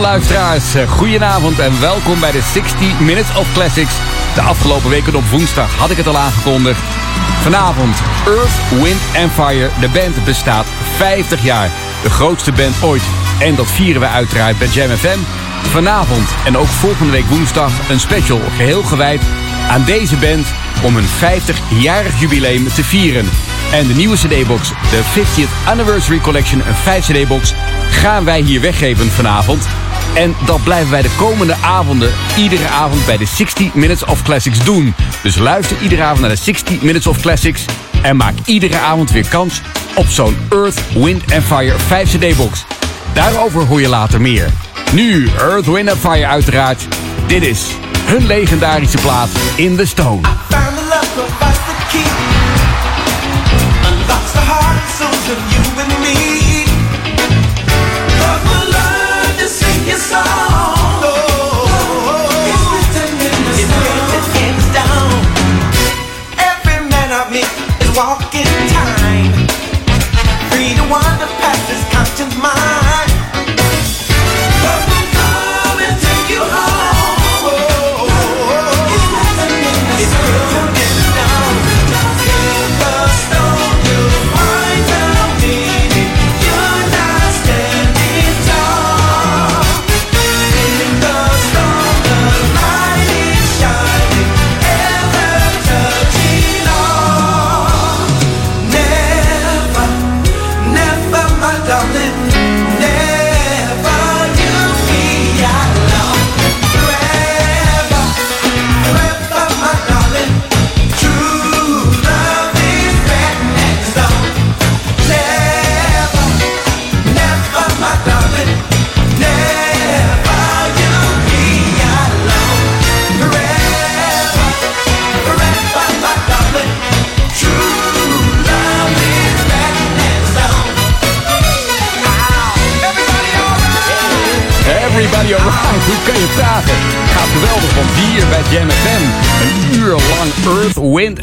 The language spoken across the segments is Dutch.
Luisteraars. eh, Goedenavond en welkom bij de 60 Minutes of Classics. De afgelopen weken op woensdag had ik het al aangekondigd. Vanavond Earth, Wind and Fire. De band bestaat 50 jaar. De grootste band ooit. En dat vieren we uiteraard bij Jam FM. Vanavond en ook volgende week woensdag een special geheel gewijd aan deze band om hun 50-jarig jubileum te vieren. En de nieuwe CD-box, de 50th Anniversary Collection, een 5 CD-box, gaan wij hier weggeven vanavond. En dat blijven wij de komende avonden, iedere avond bij de 60 Minutes of Classics doen. Dus luister iedere avond naar de 60 Minutes of Classics en maak iedere avond weer kans op zo'n Earth, Wind Fire 5 CD-box. Daarover hoor je later meer. Nu Earth, Wind Fire uiteraard. Dit is hun legendarische plaat In The Stone. Oh.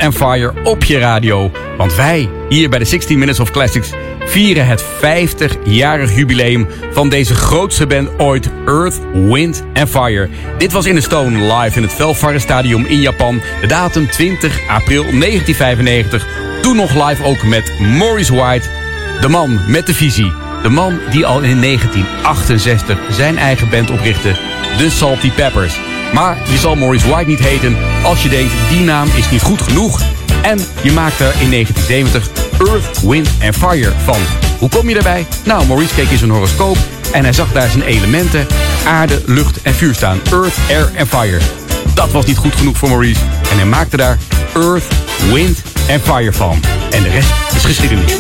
And Fire op je radio. Want wij, hier bij de 16 Minutes of Classics... vieren het 50-jarig jubileum van deze grootste band ooit... Earth, Wind and Fire. Dit was in de Stone live in het Velfare Stadium in Japan... de datum 20 april 1995. Toen nog live ook met Maurice White... De man met de visie. De man die al in 1968 zijn eigen band oprichtte, de Salty Peppers. Maar je zal Maurice White niet heten als je denkt die naam is niet goed genoeg. En je maakt er in 1970 Earth, Wind and Fire van. Hoe kom je daarbij? Nou, Maurice keek in zijn horoscoop en hij zag daar zijn elementen aarde, lucht en vuur staan. Earth, Air en Fire. Dat was niet goed genoeg voor Maurice en hij maakte daar Earth, Wind and Fire van. En de rest is geschiedenis.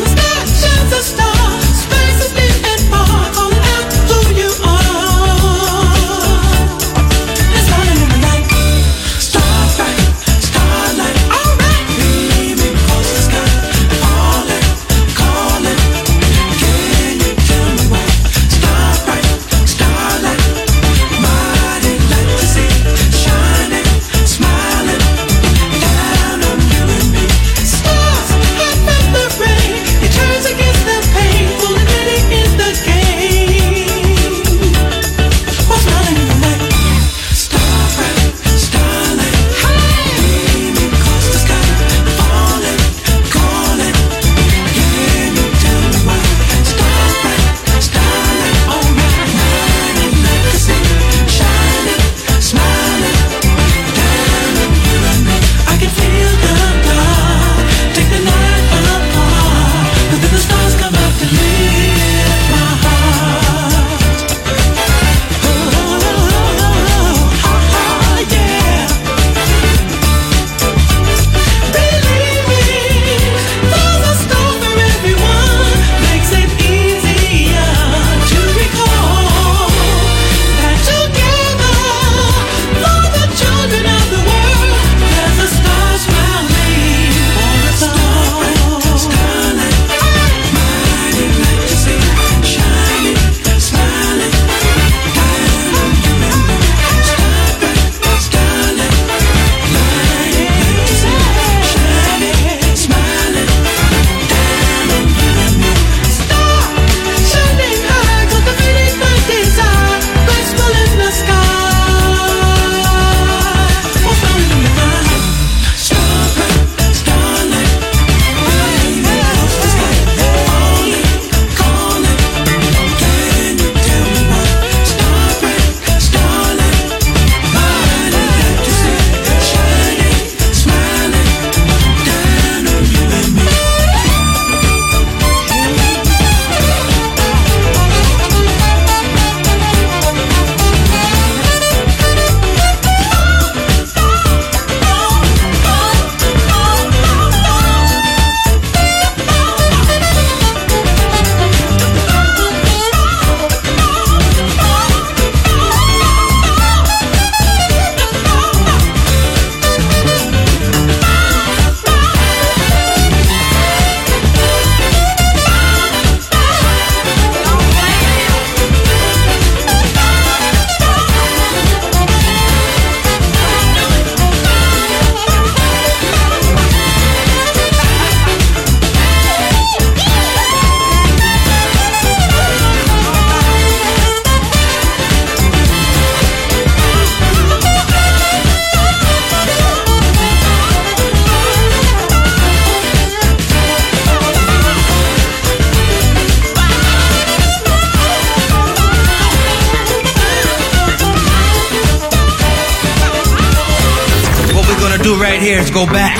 Right here is go back,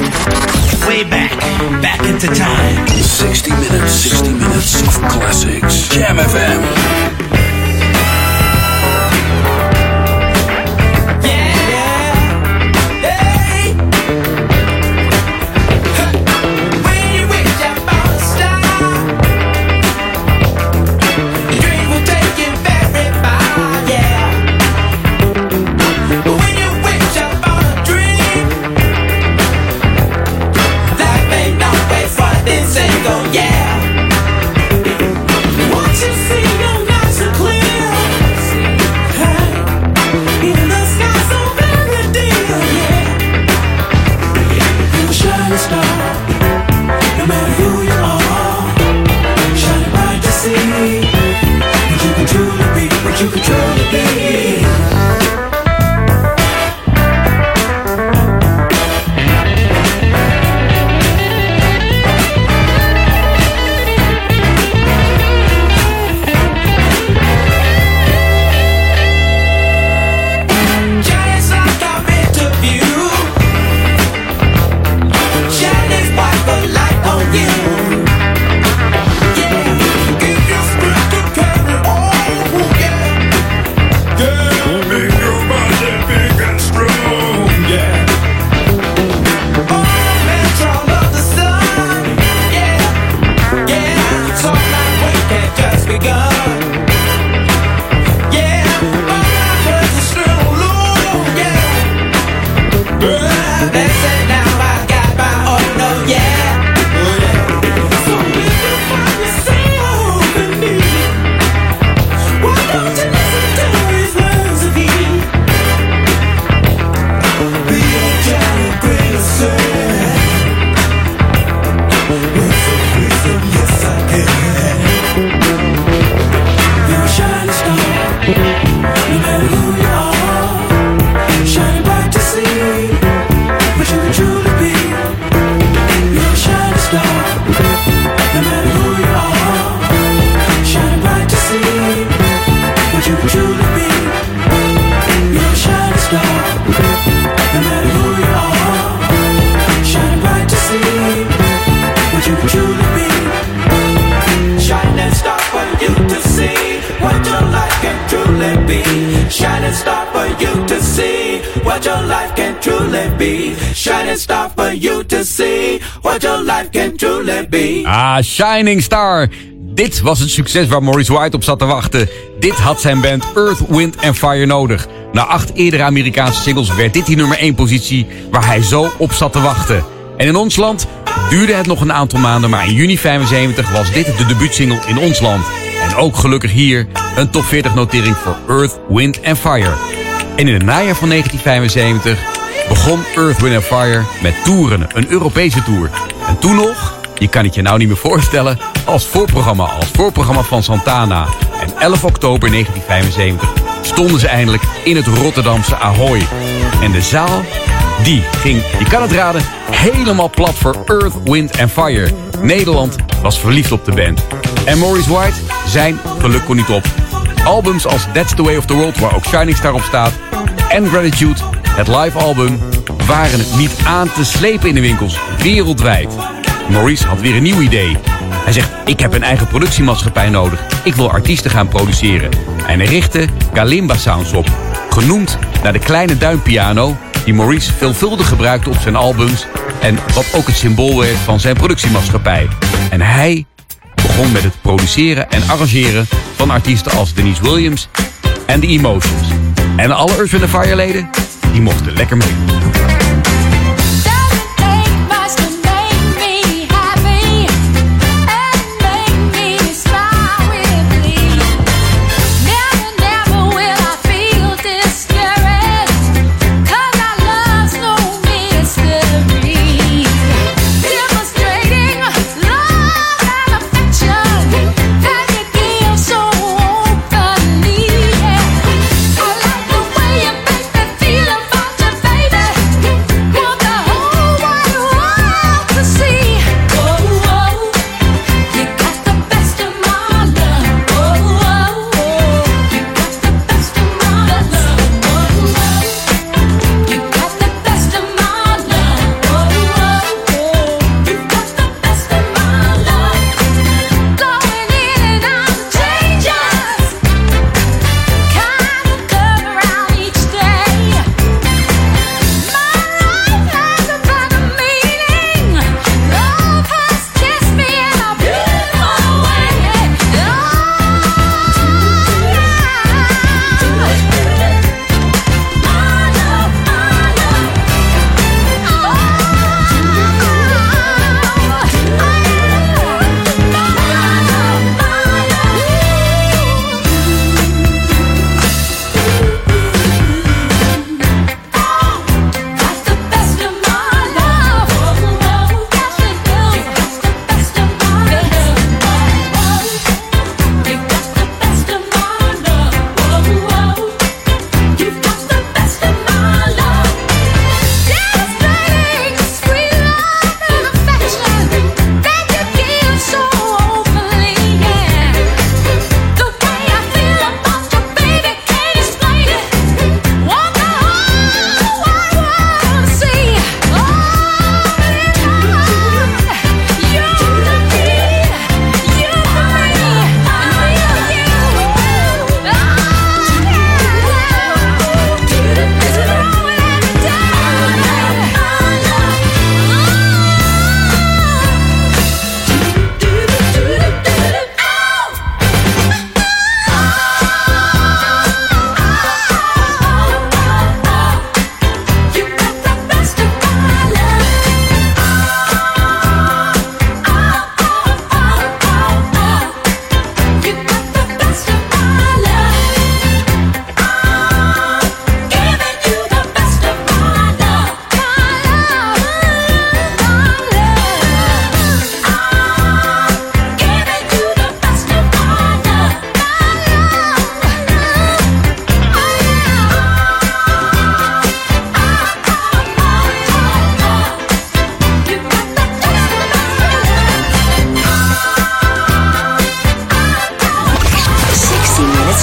way back, back into time. 60 minutes, 60 minutes of classics. Jam FM. Be. Ah, Shining Star. Dit was het succes waar Maurice White op zat te wachten. Dit had zijn band Earth, Wind Fire nodig. Na acht eerdere Amerikaanse singles werd dit die nummer 1 positie waar hij zo op zat te wachten. En in ons land duurde het nog een aantal maanden, maar in juni 75 was dit de debuutsingle in ons land. En ook gelukkig hier een top 40 notering voor Earth, Wind Fire. En in het najaar van 1975 begon Earth, Wind Fire met toeren, een Europese tour. En toen nog, je kan het je nou niet meer voorstellen, als voorprogramma, als voorprogramma van Santana. En 11 oktober 1975 stonden ze eindelijk in het Rotterdamse Ahoy. En de zaal, die ging, je kan het raden, helemaal plat voor Earth, Wind and Fire. Nederland was verliefd op de band. En Maurice White, zijn geluk kon niet op. Albums als That's the Way of the World, waar ook Shining Star op staat, en Gratitude, het live album, waren niet aan te slepen in de winkels, wereldwijd. Maurice had weer een nieuw idee. Hij zegt, ik heb een eigen productiemaatschappij nodig. Ik wil artiesten gaan produceren. En hij richtte Kalimba Sounds op. Genoemd naar de kleine duimpiano die Maurice veelvuldig gebruikte op zijn albums... en wat ook het symbool werd van zijn productiemaatschappij. En hij begon met het produceren en arrangeren van artiesten als Denise Williams en The Emotions. En alle Earth, Fire leden, die mochten lekker mee.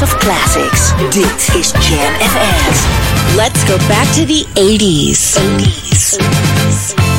of classics. this is Jam FM. Let's go back to the 80s. 80s. 80s.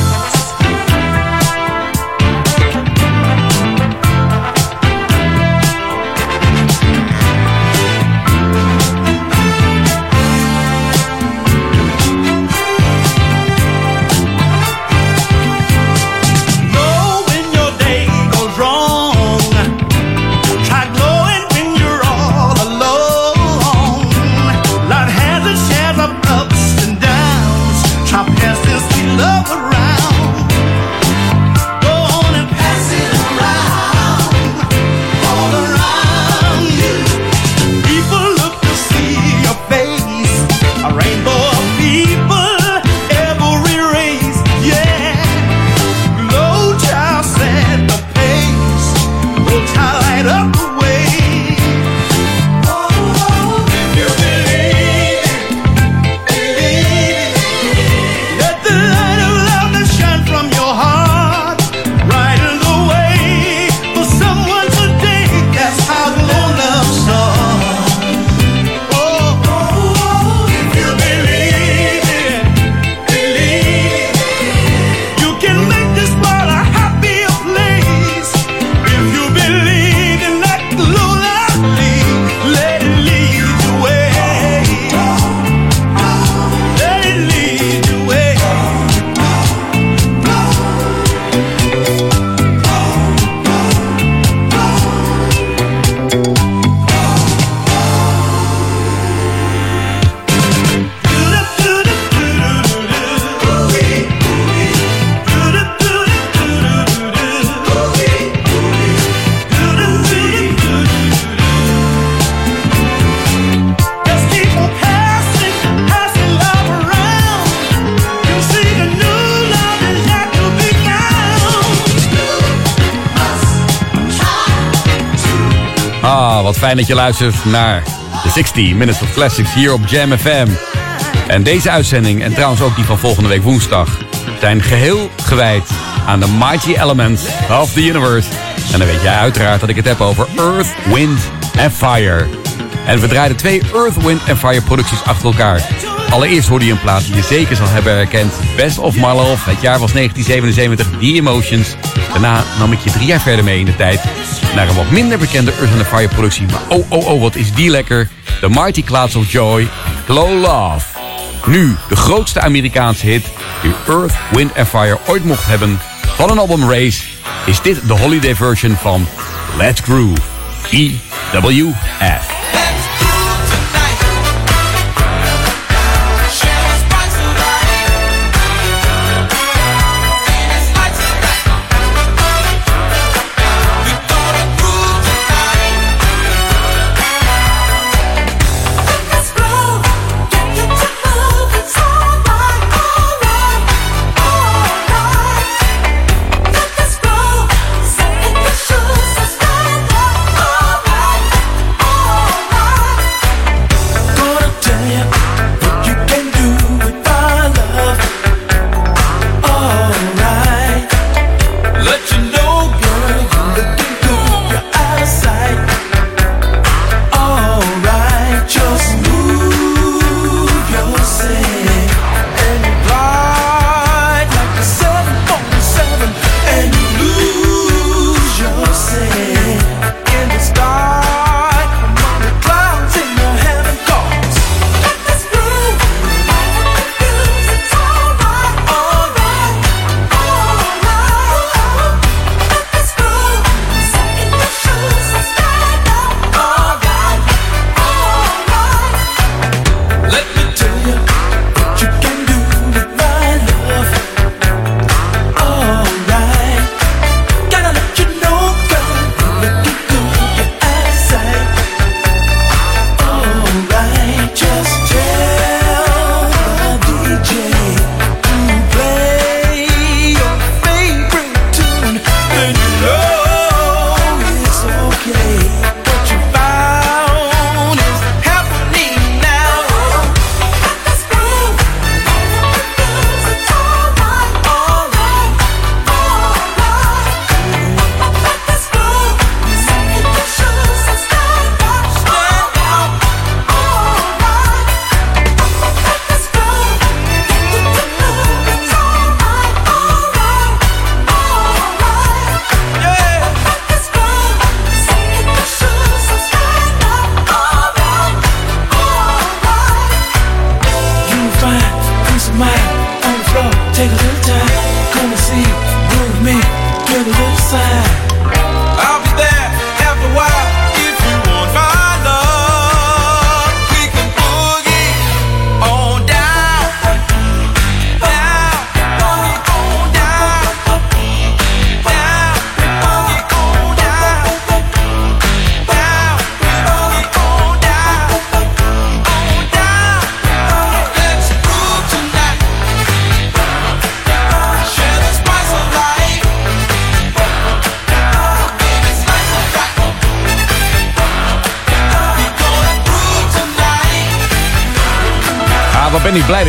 Fijn dat je luistert naar de 60 Minutes of Classics hier op Jam FM. En deze uitzending, en trouwens ook die van volgende week woensdag, zijn geheel gewijd aan de mighty elements of the universe. En dan weet jij uiteraard dat ik het heb over Earth, Wind and Fire. En we draaiden twee Earth, Wind and Fire producties achter elkaar. Allereerst hoorde je een plaat die je zeker zal hebben herkend. Best of My Love, het jaar was 1977, The Emotions. Daarna nam ik je drie jaar verder mee in de tijd naar een wat minder bekende Earth and Fire productie. Maar oh, oh, oh, wat is die lekker. The Mighty Clouds of Joy en Glow Love. Nu de grootste Amerikaanse hit die Earth, Wind and Fire ooit mocht hebben. Van een album Race is dit de holiday version van Let's Groove. EWF.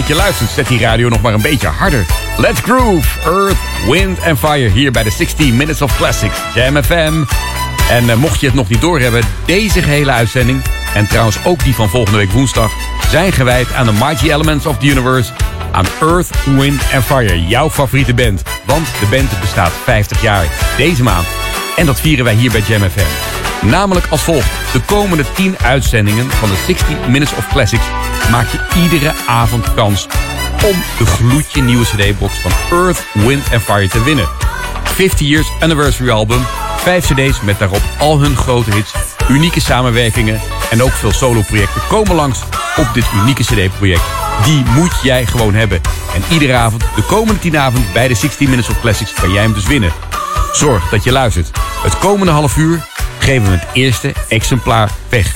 Je luistert. Zet die radio nog maar een beetje harder. Let's groove. Earth, Wind and Fire hier bij de 60 Minutes of Classics. Jam FM. En eh, mocht je het nog niet doorhebben, deze gehele uitzending... en trouwens ook die van volgende week woensdag... zijn gewijd aan de Mighty Elements of the Universe... aan Earth, Wind and Fire, jouw favoriete band. Want de band bestaat 50 jaar deze maand. En dat vieren wij hier bij Jam FM. Namelijk als volgt. De komende 10 uitzendingen van de 60 Minutes of Classics... maak je iedere avond kans om de gloedje nieuwe cd-box van Earth, Wind Fire te winnen. 50 Years Anniversary Album, 5 cd's met daarop al hun grote hits, unieke samenwerkingen en ook veel solo-projecten komen langs op dit unieke cd-project. Die moet jij gewoon hebben. En iedere avond, de komende 10 avond bij de 16 Minutes of Classics, kan jij hem dus winnen. Zorg dat je luistert. Het komende half uur geven we het eerste exemplaar weg.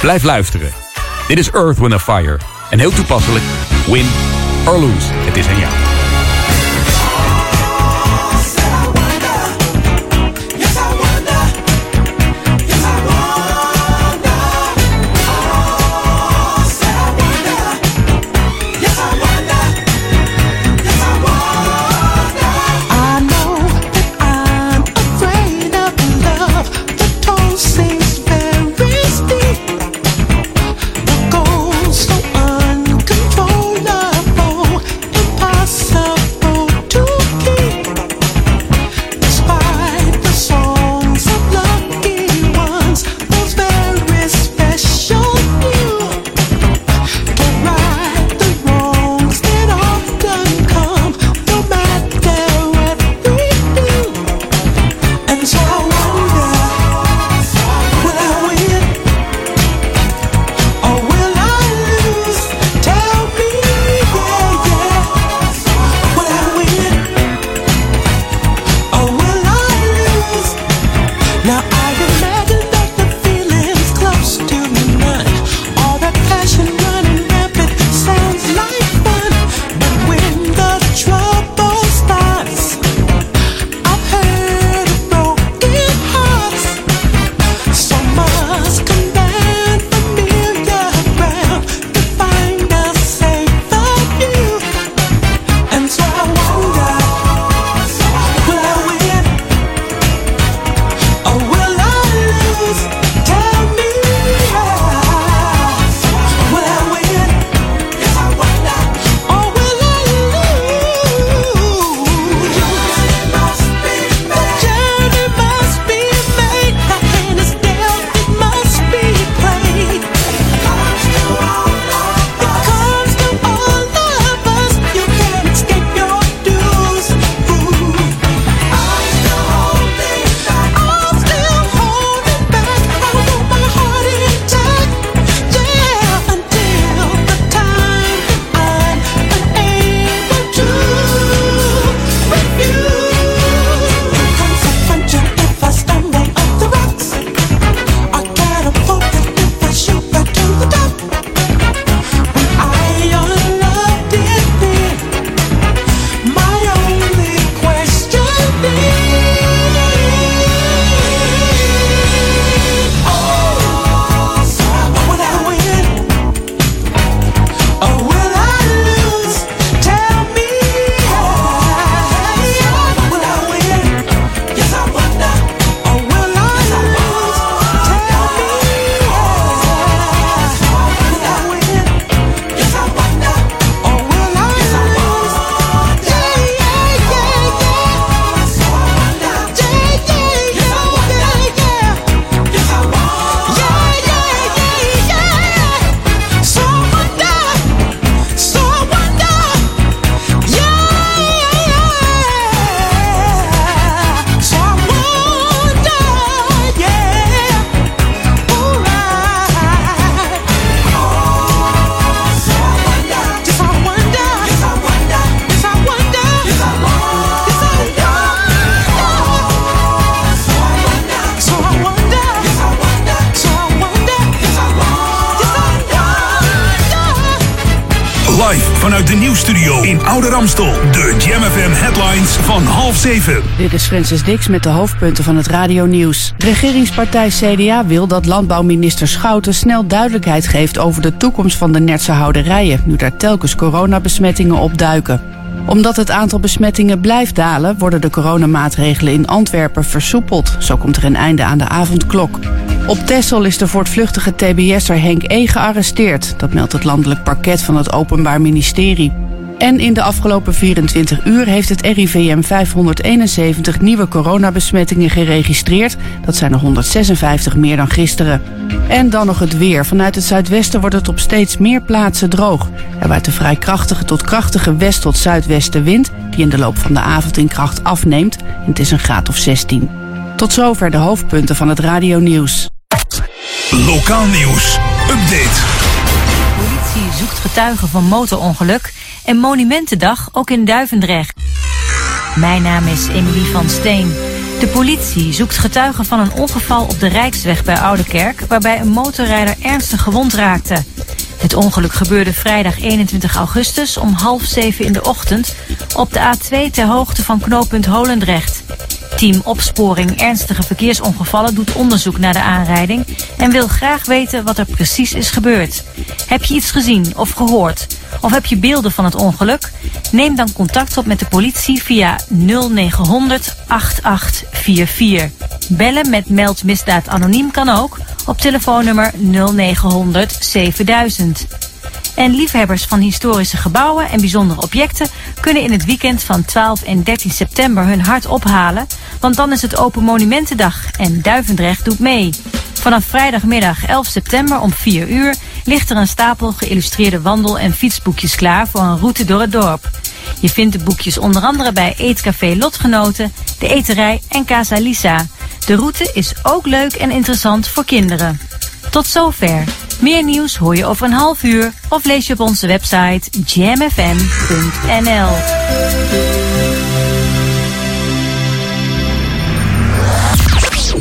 Blijf luisteren. Dit is Earth, Wind Fire. En heel toepasselijk, win or lose. Het is aan jou. Van half zeven. Dit is Francis Dix met de hoofdpunten van het radionieuws. Regeringspartij CDA wil dat landbouwminister Schouten snel duidelijkheid geeft over de toekomst van de Nertse houderijen, nu daar telkens coronabesmettingen opduiken. Omdat het aantal besmettingen blijft dalen, worden de coronamaatregelen in Antwerpen versoepeld. Zo komt er een einde aan de avondklok. Op Texel is de voortvluchtige TBS'er Henk E. gearresteerd. Dat meldt het landelijk parket van het Openbaar Ministerie. En in de afgelopen 24 uur heeft het RIVM 571 nieuwe coronabesmettingen geregistreerd. Dat zijn er 156 meer dan gisteren. En dan nog het weer. Vanuit het zuidwesten wordt het op steeds meer plaatsen droog. Er waait een vrij krachtige tot krachtige west- tot zuidwestenwind... die in de loop van de avond in kracht afneemt. En het is een graad of 16. Tot zover de hoofdpunten van het radionieuws. Lokaal nieuws. Update. Politie zoekt getuigen van motorongeluk en Monumentendag ook in Duivendrecht. Mijn naam is Emilie van Steen. De politie zoekt getuigen van een ongeval op de Rijksweg bij Oudekerk... waarbij een motorrijder ernstig gewond raakte. Het ongeluk gebeurde vrijdag 21 augustus om half zeven in de ochtend... op de A2 ter hoogte van knooppunt Holendrecht. Team Opsporing Ernstige Verkeersongevallen doet onderzoek naar de aanrijding... en wil graag weten wat er precies is gebeurd. Heb je iets gezien of gehoord? Of heb je beelden van het ongeluk? Neem dan contact op met de politie via 0900 8844. Bellen met Meld Misdaad Anoniem kan ook op telefoonnummer 0900 7000. En liefhebbers van historische gebouwen en bijzondere objecten kunnen in het weekend van 12 en 13 september hun hart ophalen, want dan is het Open Monumentendag en Duivendrecht doet mee. Vanaf vrijdagmiddag 11 september om 4 uur ligt er een stapel geïllustreerde wandel- en fietsboekjes klaar voor een route door het dorp. Je vindt de boekjes onder andere bij Eetcafé Lotgenoten, de Eterij en Casa Lisa. De route is ook leuk en interessant voor kinderen. Tot zover. Meer nieuws hoor je over een half uur of lees je op onze website jamfm.nl.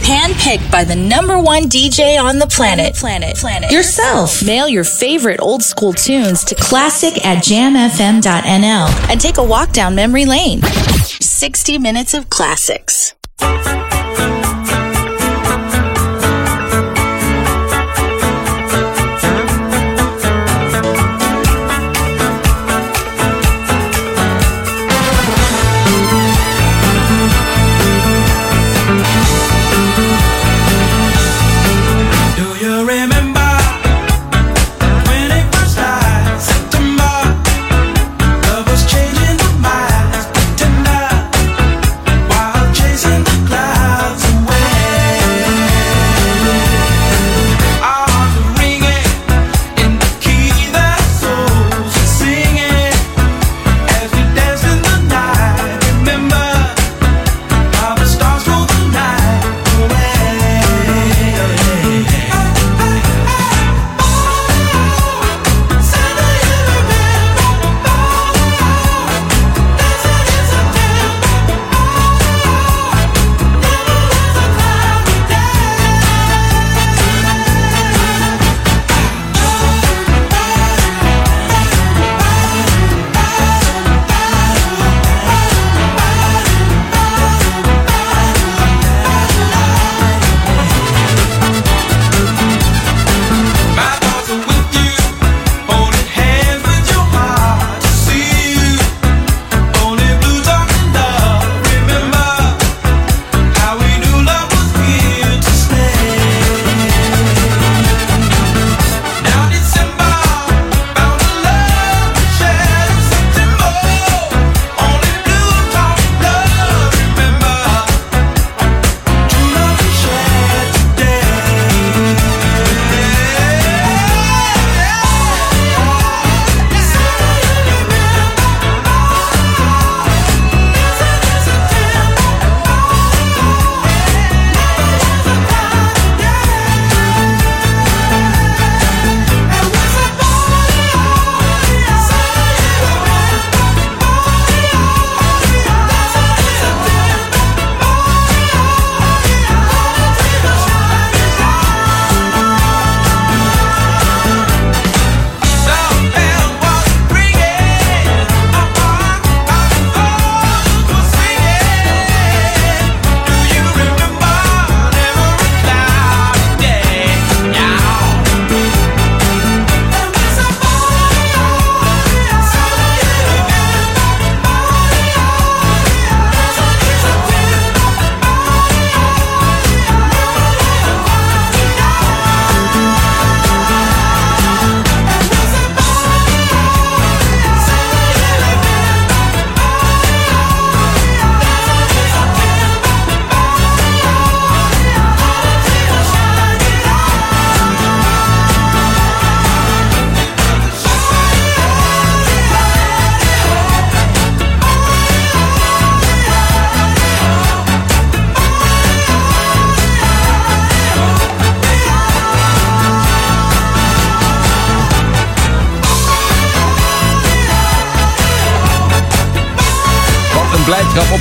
Handpicked by the number one DJ on the planet. Planet. Planet. Yourself. Mail your favorite old school tunes to classic at jamfm.nl and take a walk down memory lane. 60 minutes of classics.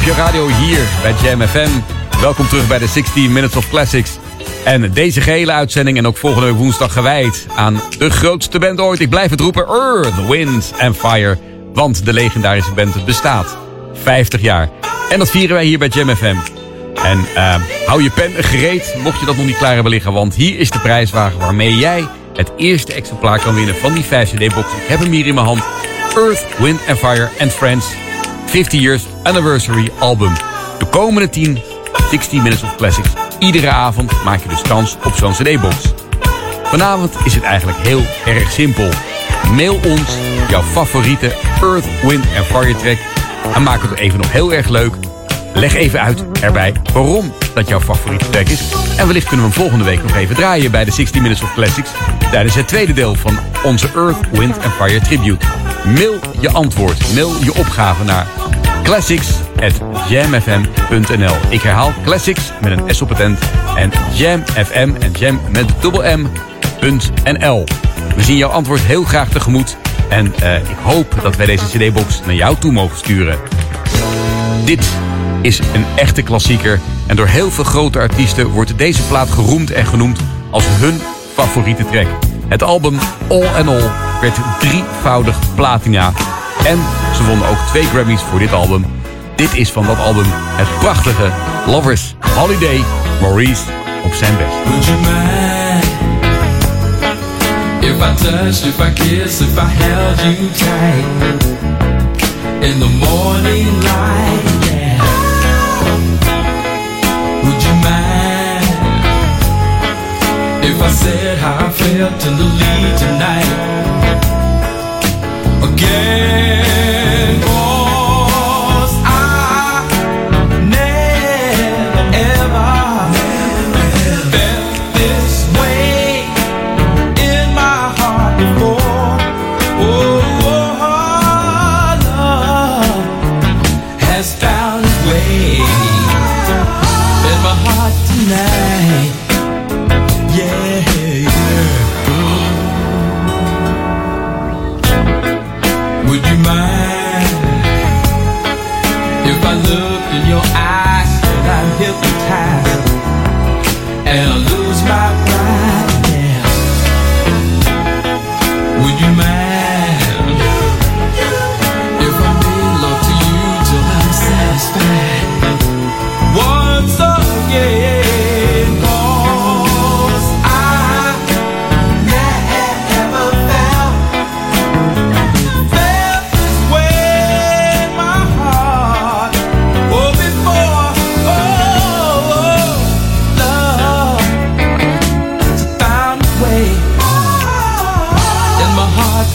Je radio hier bij Jam FM. Welkom terug bij de 16 Minutes of Classics. En deze gehele uitzending en ook volgende woensdag gewijd aan de grootste band ooit. Ik blijf het roepen, Earth, Wind and Fire. Want de legendarische band bestaat 50 jaar. En dat vieren wij hier bij Jam FM. En eh, hou je pen gereed, mocht je dat nog niet klaar hebben liggen. Want hier is de prijswagen waarmee jij het eerste exemplaar kan winnen van die 5 CD-box. Ik heb hem hier in mijn hand. Earth, Wind and Fire and Friends 50 Years Anniversary Album. De komende 10 16 Minutes of Classics. Iedere avond maak je dus kans op zo'n CD-box. Vanavond is het eigenlijk heel erg simpel. Mail ons jouw favoriete Earth, Wind and Fire track. En maak het even nog heel erg leuk. Leg even uit erbij waarom dat jouw favoriete track is. En wellicht kunnen we hem volgende week nog even draaien bij de 16 Minutes of Classics. Tijdens het tweede deel van onze Earth, Wind and Fire Tribute. Mail je antwoord, mail je opgave naar classics.jamfm.nl Ik herhaal classics met een S op het eind en jamfm en jam met dubbel m.nl We zien jouw antwoord heel graag tegemoet. En eh, ik hoop dat wij deze cd-box naar jou toe mogen sturen. Dit is een echte klassieker. En door heel veel grote artiesten wordt deze plaat geroemd en genoemd als hun favoriete track. Het album All and All werd drievoudig platina. En ze wonnen ook twee Grammys voor dit album. Dit is van dat album het prachtige Lovers Holiday Maurice op zijn best. If I said how I felt in the lead tonight? Again,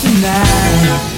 tonight.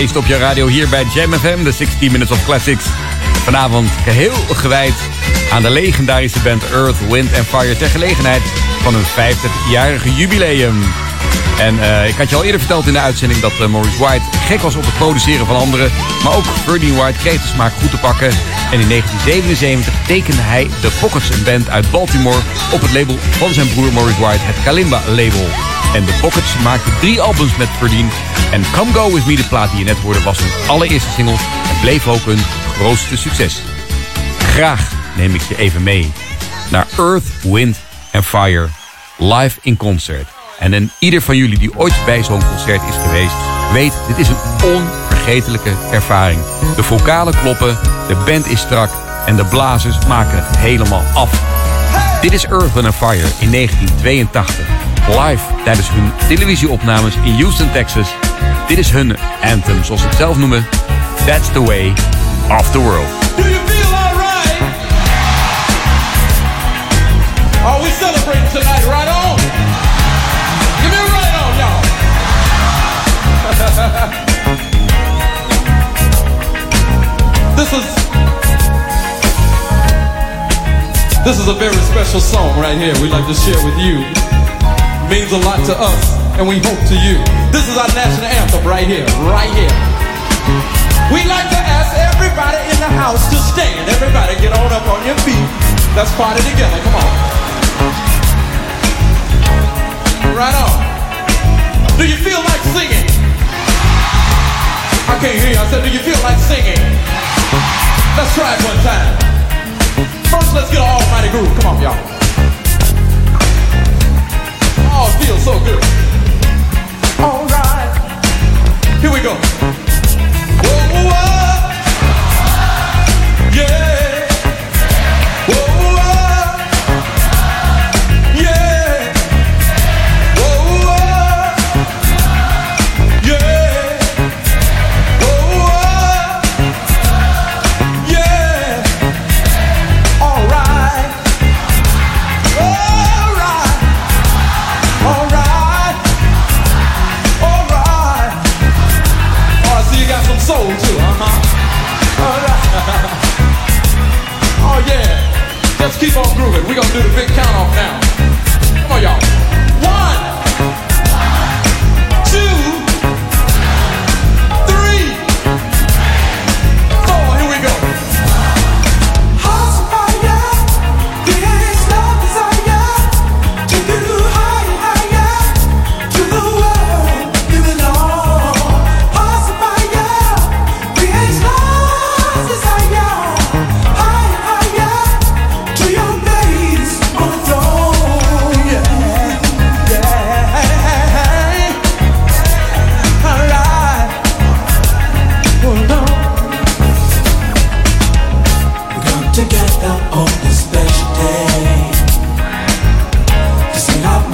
Feest op je radio hier bij Jam FM, de 60 Minutes of Classics. Vanavond geheel gewijd aan de legendarische band Earth, Wind and Fire... ter gelegenheid van hun 50-jarige jubileum. En eh, ik had je al eerder verteld in de uitzending dat eh, Maurice White gek was op het produceren van anderen. Maar ook Freddie White kreeg de smaak goed te pakken. En in 1977 tekende hij de Pockets, een band uit Baltimore, op het label van zijn broer Maurice White, het Kalimba label. En de Pockets maakten drie albums met Freddie. En Come Go With Me, de plaat die je net hoorde, was hun allereerste single en bleef ook hun grootste succes. Graag neem ik je even mee naar Earth, Wind and Fire live in concert. En ieder van jullie die ooit bij zo'n concert is geweest, weet, dit is een onvergetelijke ervaring. De vocalen kloppen, de band is strak en de blazers maken het helemaal af. Dit is Earth, and Fire in 1982. Live tijdens hun televisieopnames in Houston, Texas. Dit is hun anthem, zoals ze het zelf noemen. That's the way of the world. This is a very special song right here we'd like to share with you. Means a lot to us, and we hope to you. This is our national anthem right here, right here. We'd like to ask everybody in the house to stand. Everybody get on up on your feet. Let's party together. Come on. Right on. Do you feel like singing? I can't hear you. I said, do you feel like singing? Let's try it one time. First, let's get an almighty groove. Come on, y'all. Oh, it feels so good. All right. Here we go.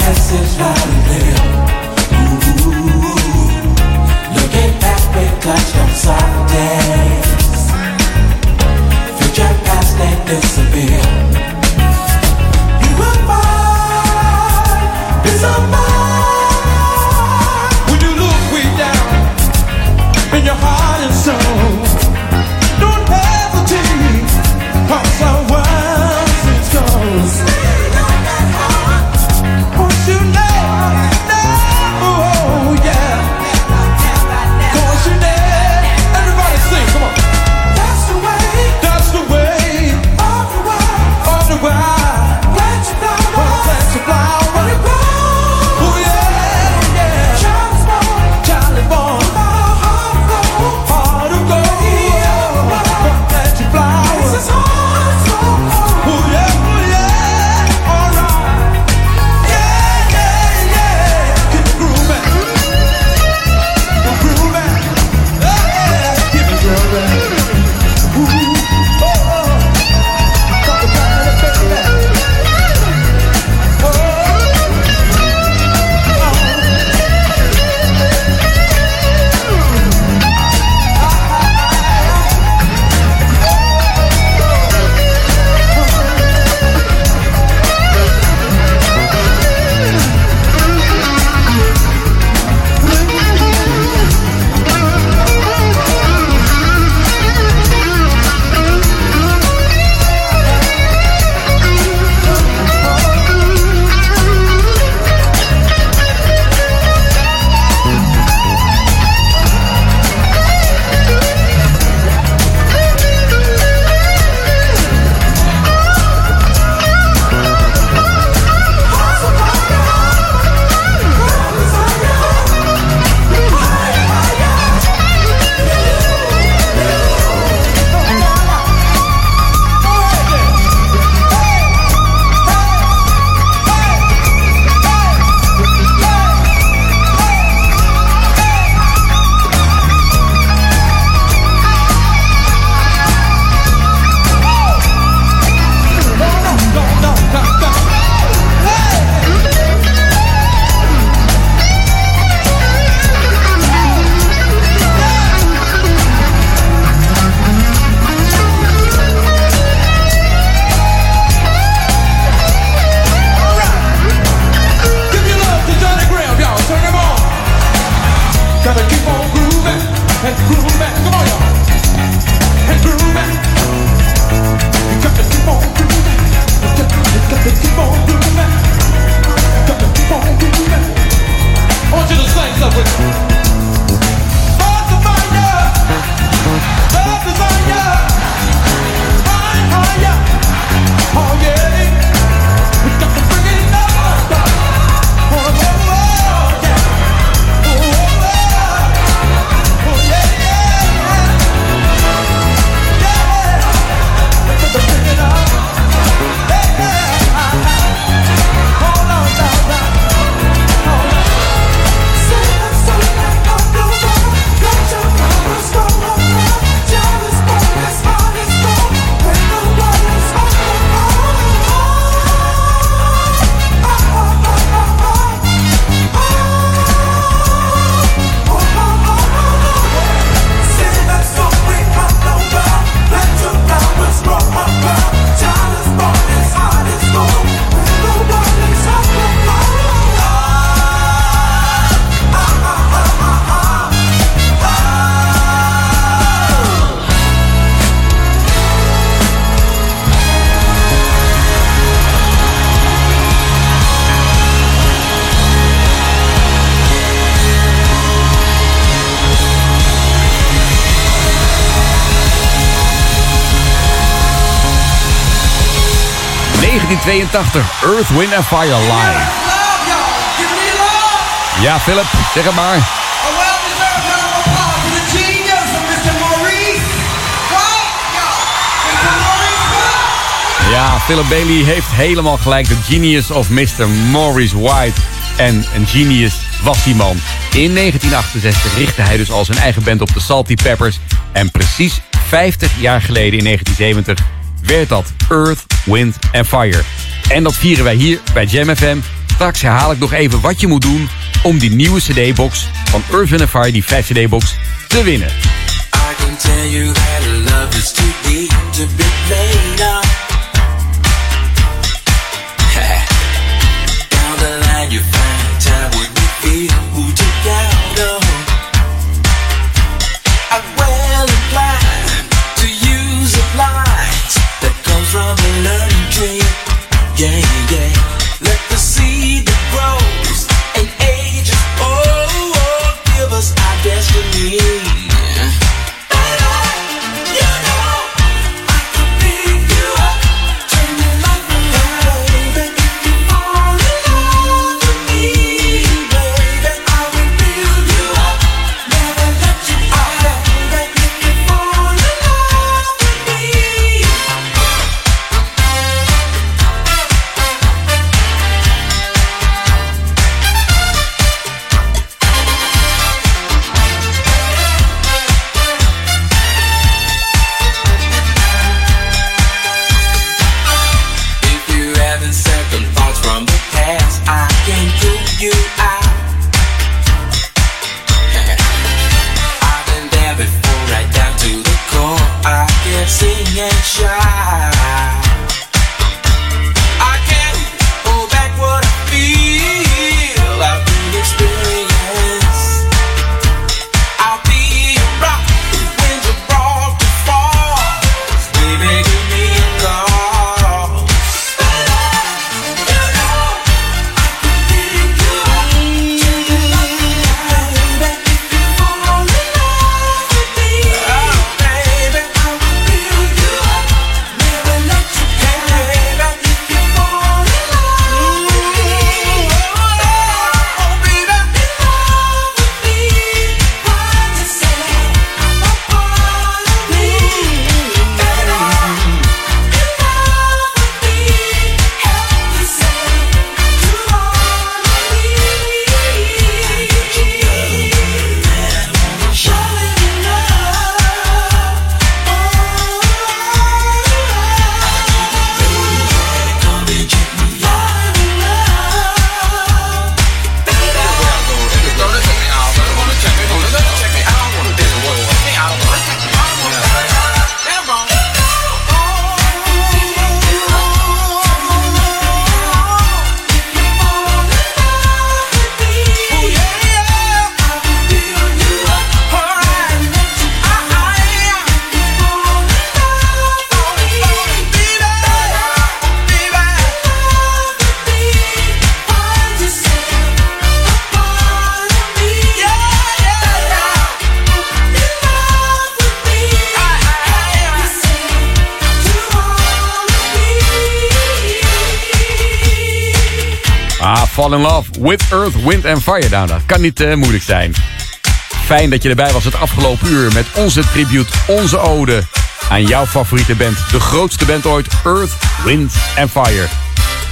message loud Earth, Wind and Fire Live. Ja, Philip, zeg het maar. Ja, Philip Bailey heeft helemaal gelijk. De genius of Mr. Maurice White. En een genius was die man. In 1968 richtte hij dus al zijn eigen band op de Salty Peppers. En precies 50 jaar geleden in 1970 werd dat Earth, Wind and Fire. En dat vieren wij hier bij Jam FM. Straks herhaal ik nog even wat je moet doen om die nieuwe cd-box van and Fire, die 5 cd-box, te winnen. I can tell you that love to be played Earth, Wind and Fire. Nou, dat kan niet eh, moeilijk zijn. Fijn dat je erbij was het afgelopen uur met onze tribute, onze ode aan jouw favoriete band. De grootste band ooit, Earth, Wind and Fire.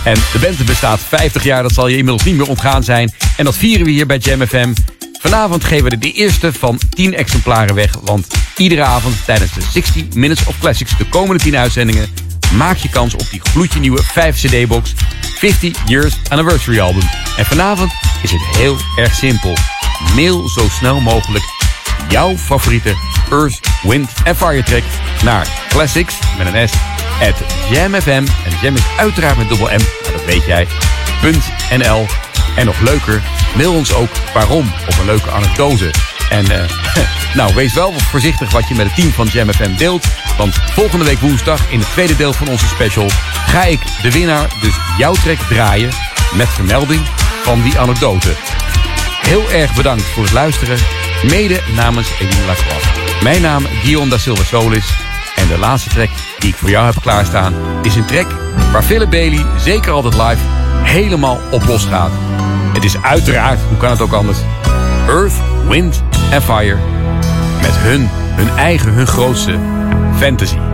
En de band bestaat 50 jaar, dat zal je inmiddels niet meer ontgaan zijn. En dat vieren we hier bij Jam FM. Vanavond geven we de eerste van 10 exemplaren weg. Want iedere avond tijdens de 60 Minutes of Classics, de komende 10 uitzendingen, maak je kans op die gloedje nieuwe 5 CD-box 50 Years Anniversary Album. En vanavond is het heel erg simpel. Mail zo snel mogelijk jouw favoriete Earth, Wind en Fire track naar classics met een S at. En jam is uiteraard met dubbel M, maar dat weet jij. .nl. En nog leuker, mail ons ook waarom of een leuke anekdote. En eh, nou, wees wel voorzichtig wat je met het team van Jam FM deelt. Want volgende week woensdag in het tweede deel van onze special ga ik de winnaar, dus jouw track, draaien met vermelding van die anekdote. Heel erg bedankt voor het luisteren. Mede namens Eline Lacroix. Mijn naam Guillaume da Silva Solis. En de laatste track die ik voor jou heb klaarstaan... is een track waar Philip Bailey, zeker altijd live, helemaal op los gaat. Het is uiteraard, hoe kan het ook anders... Earth, Wind and Fire. Met hun, hun eigen, hun grootste fantasy.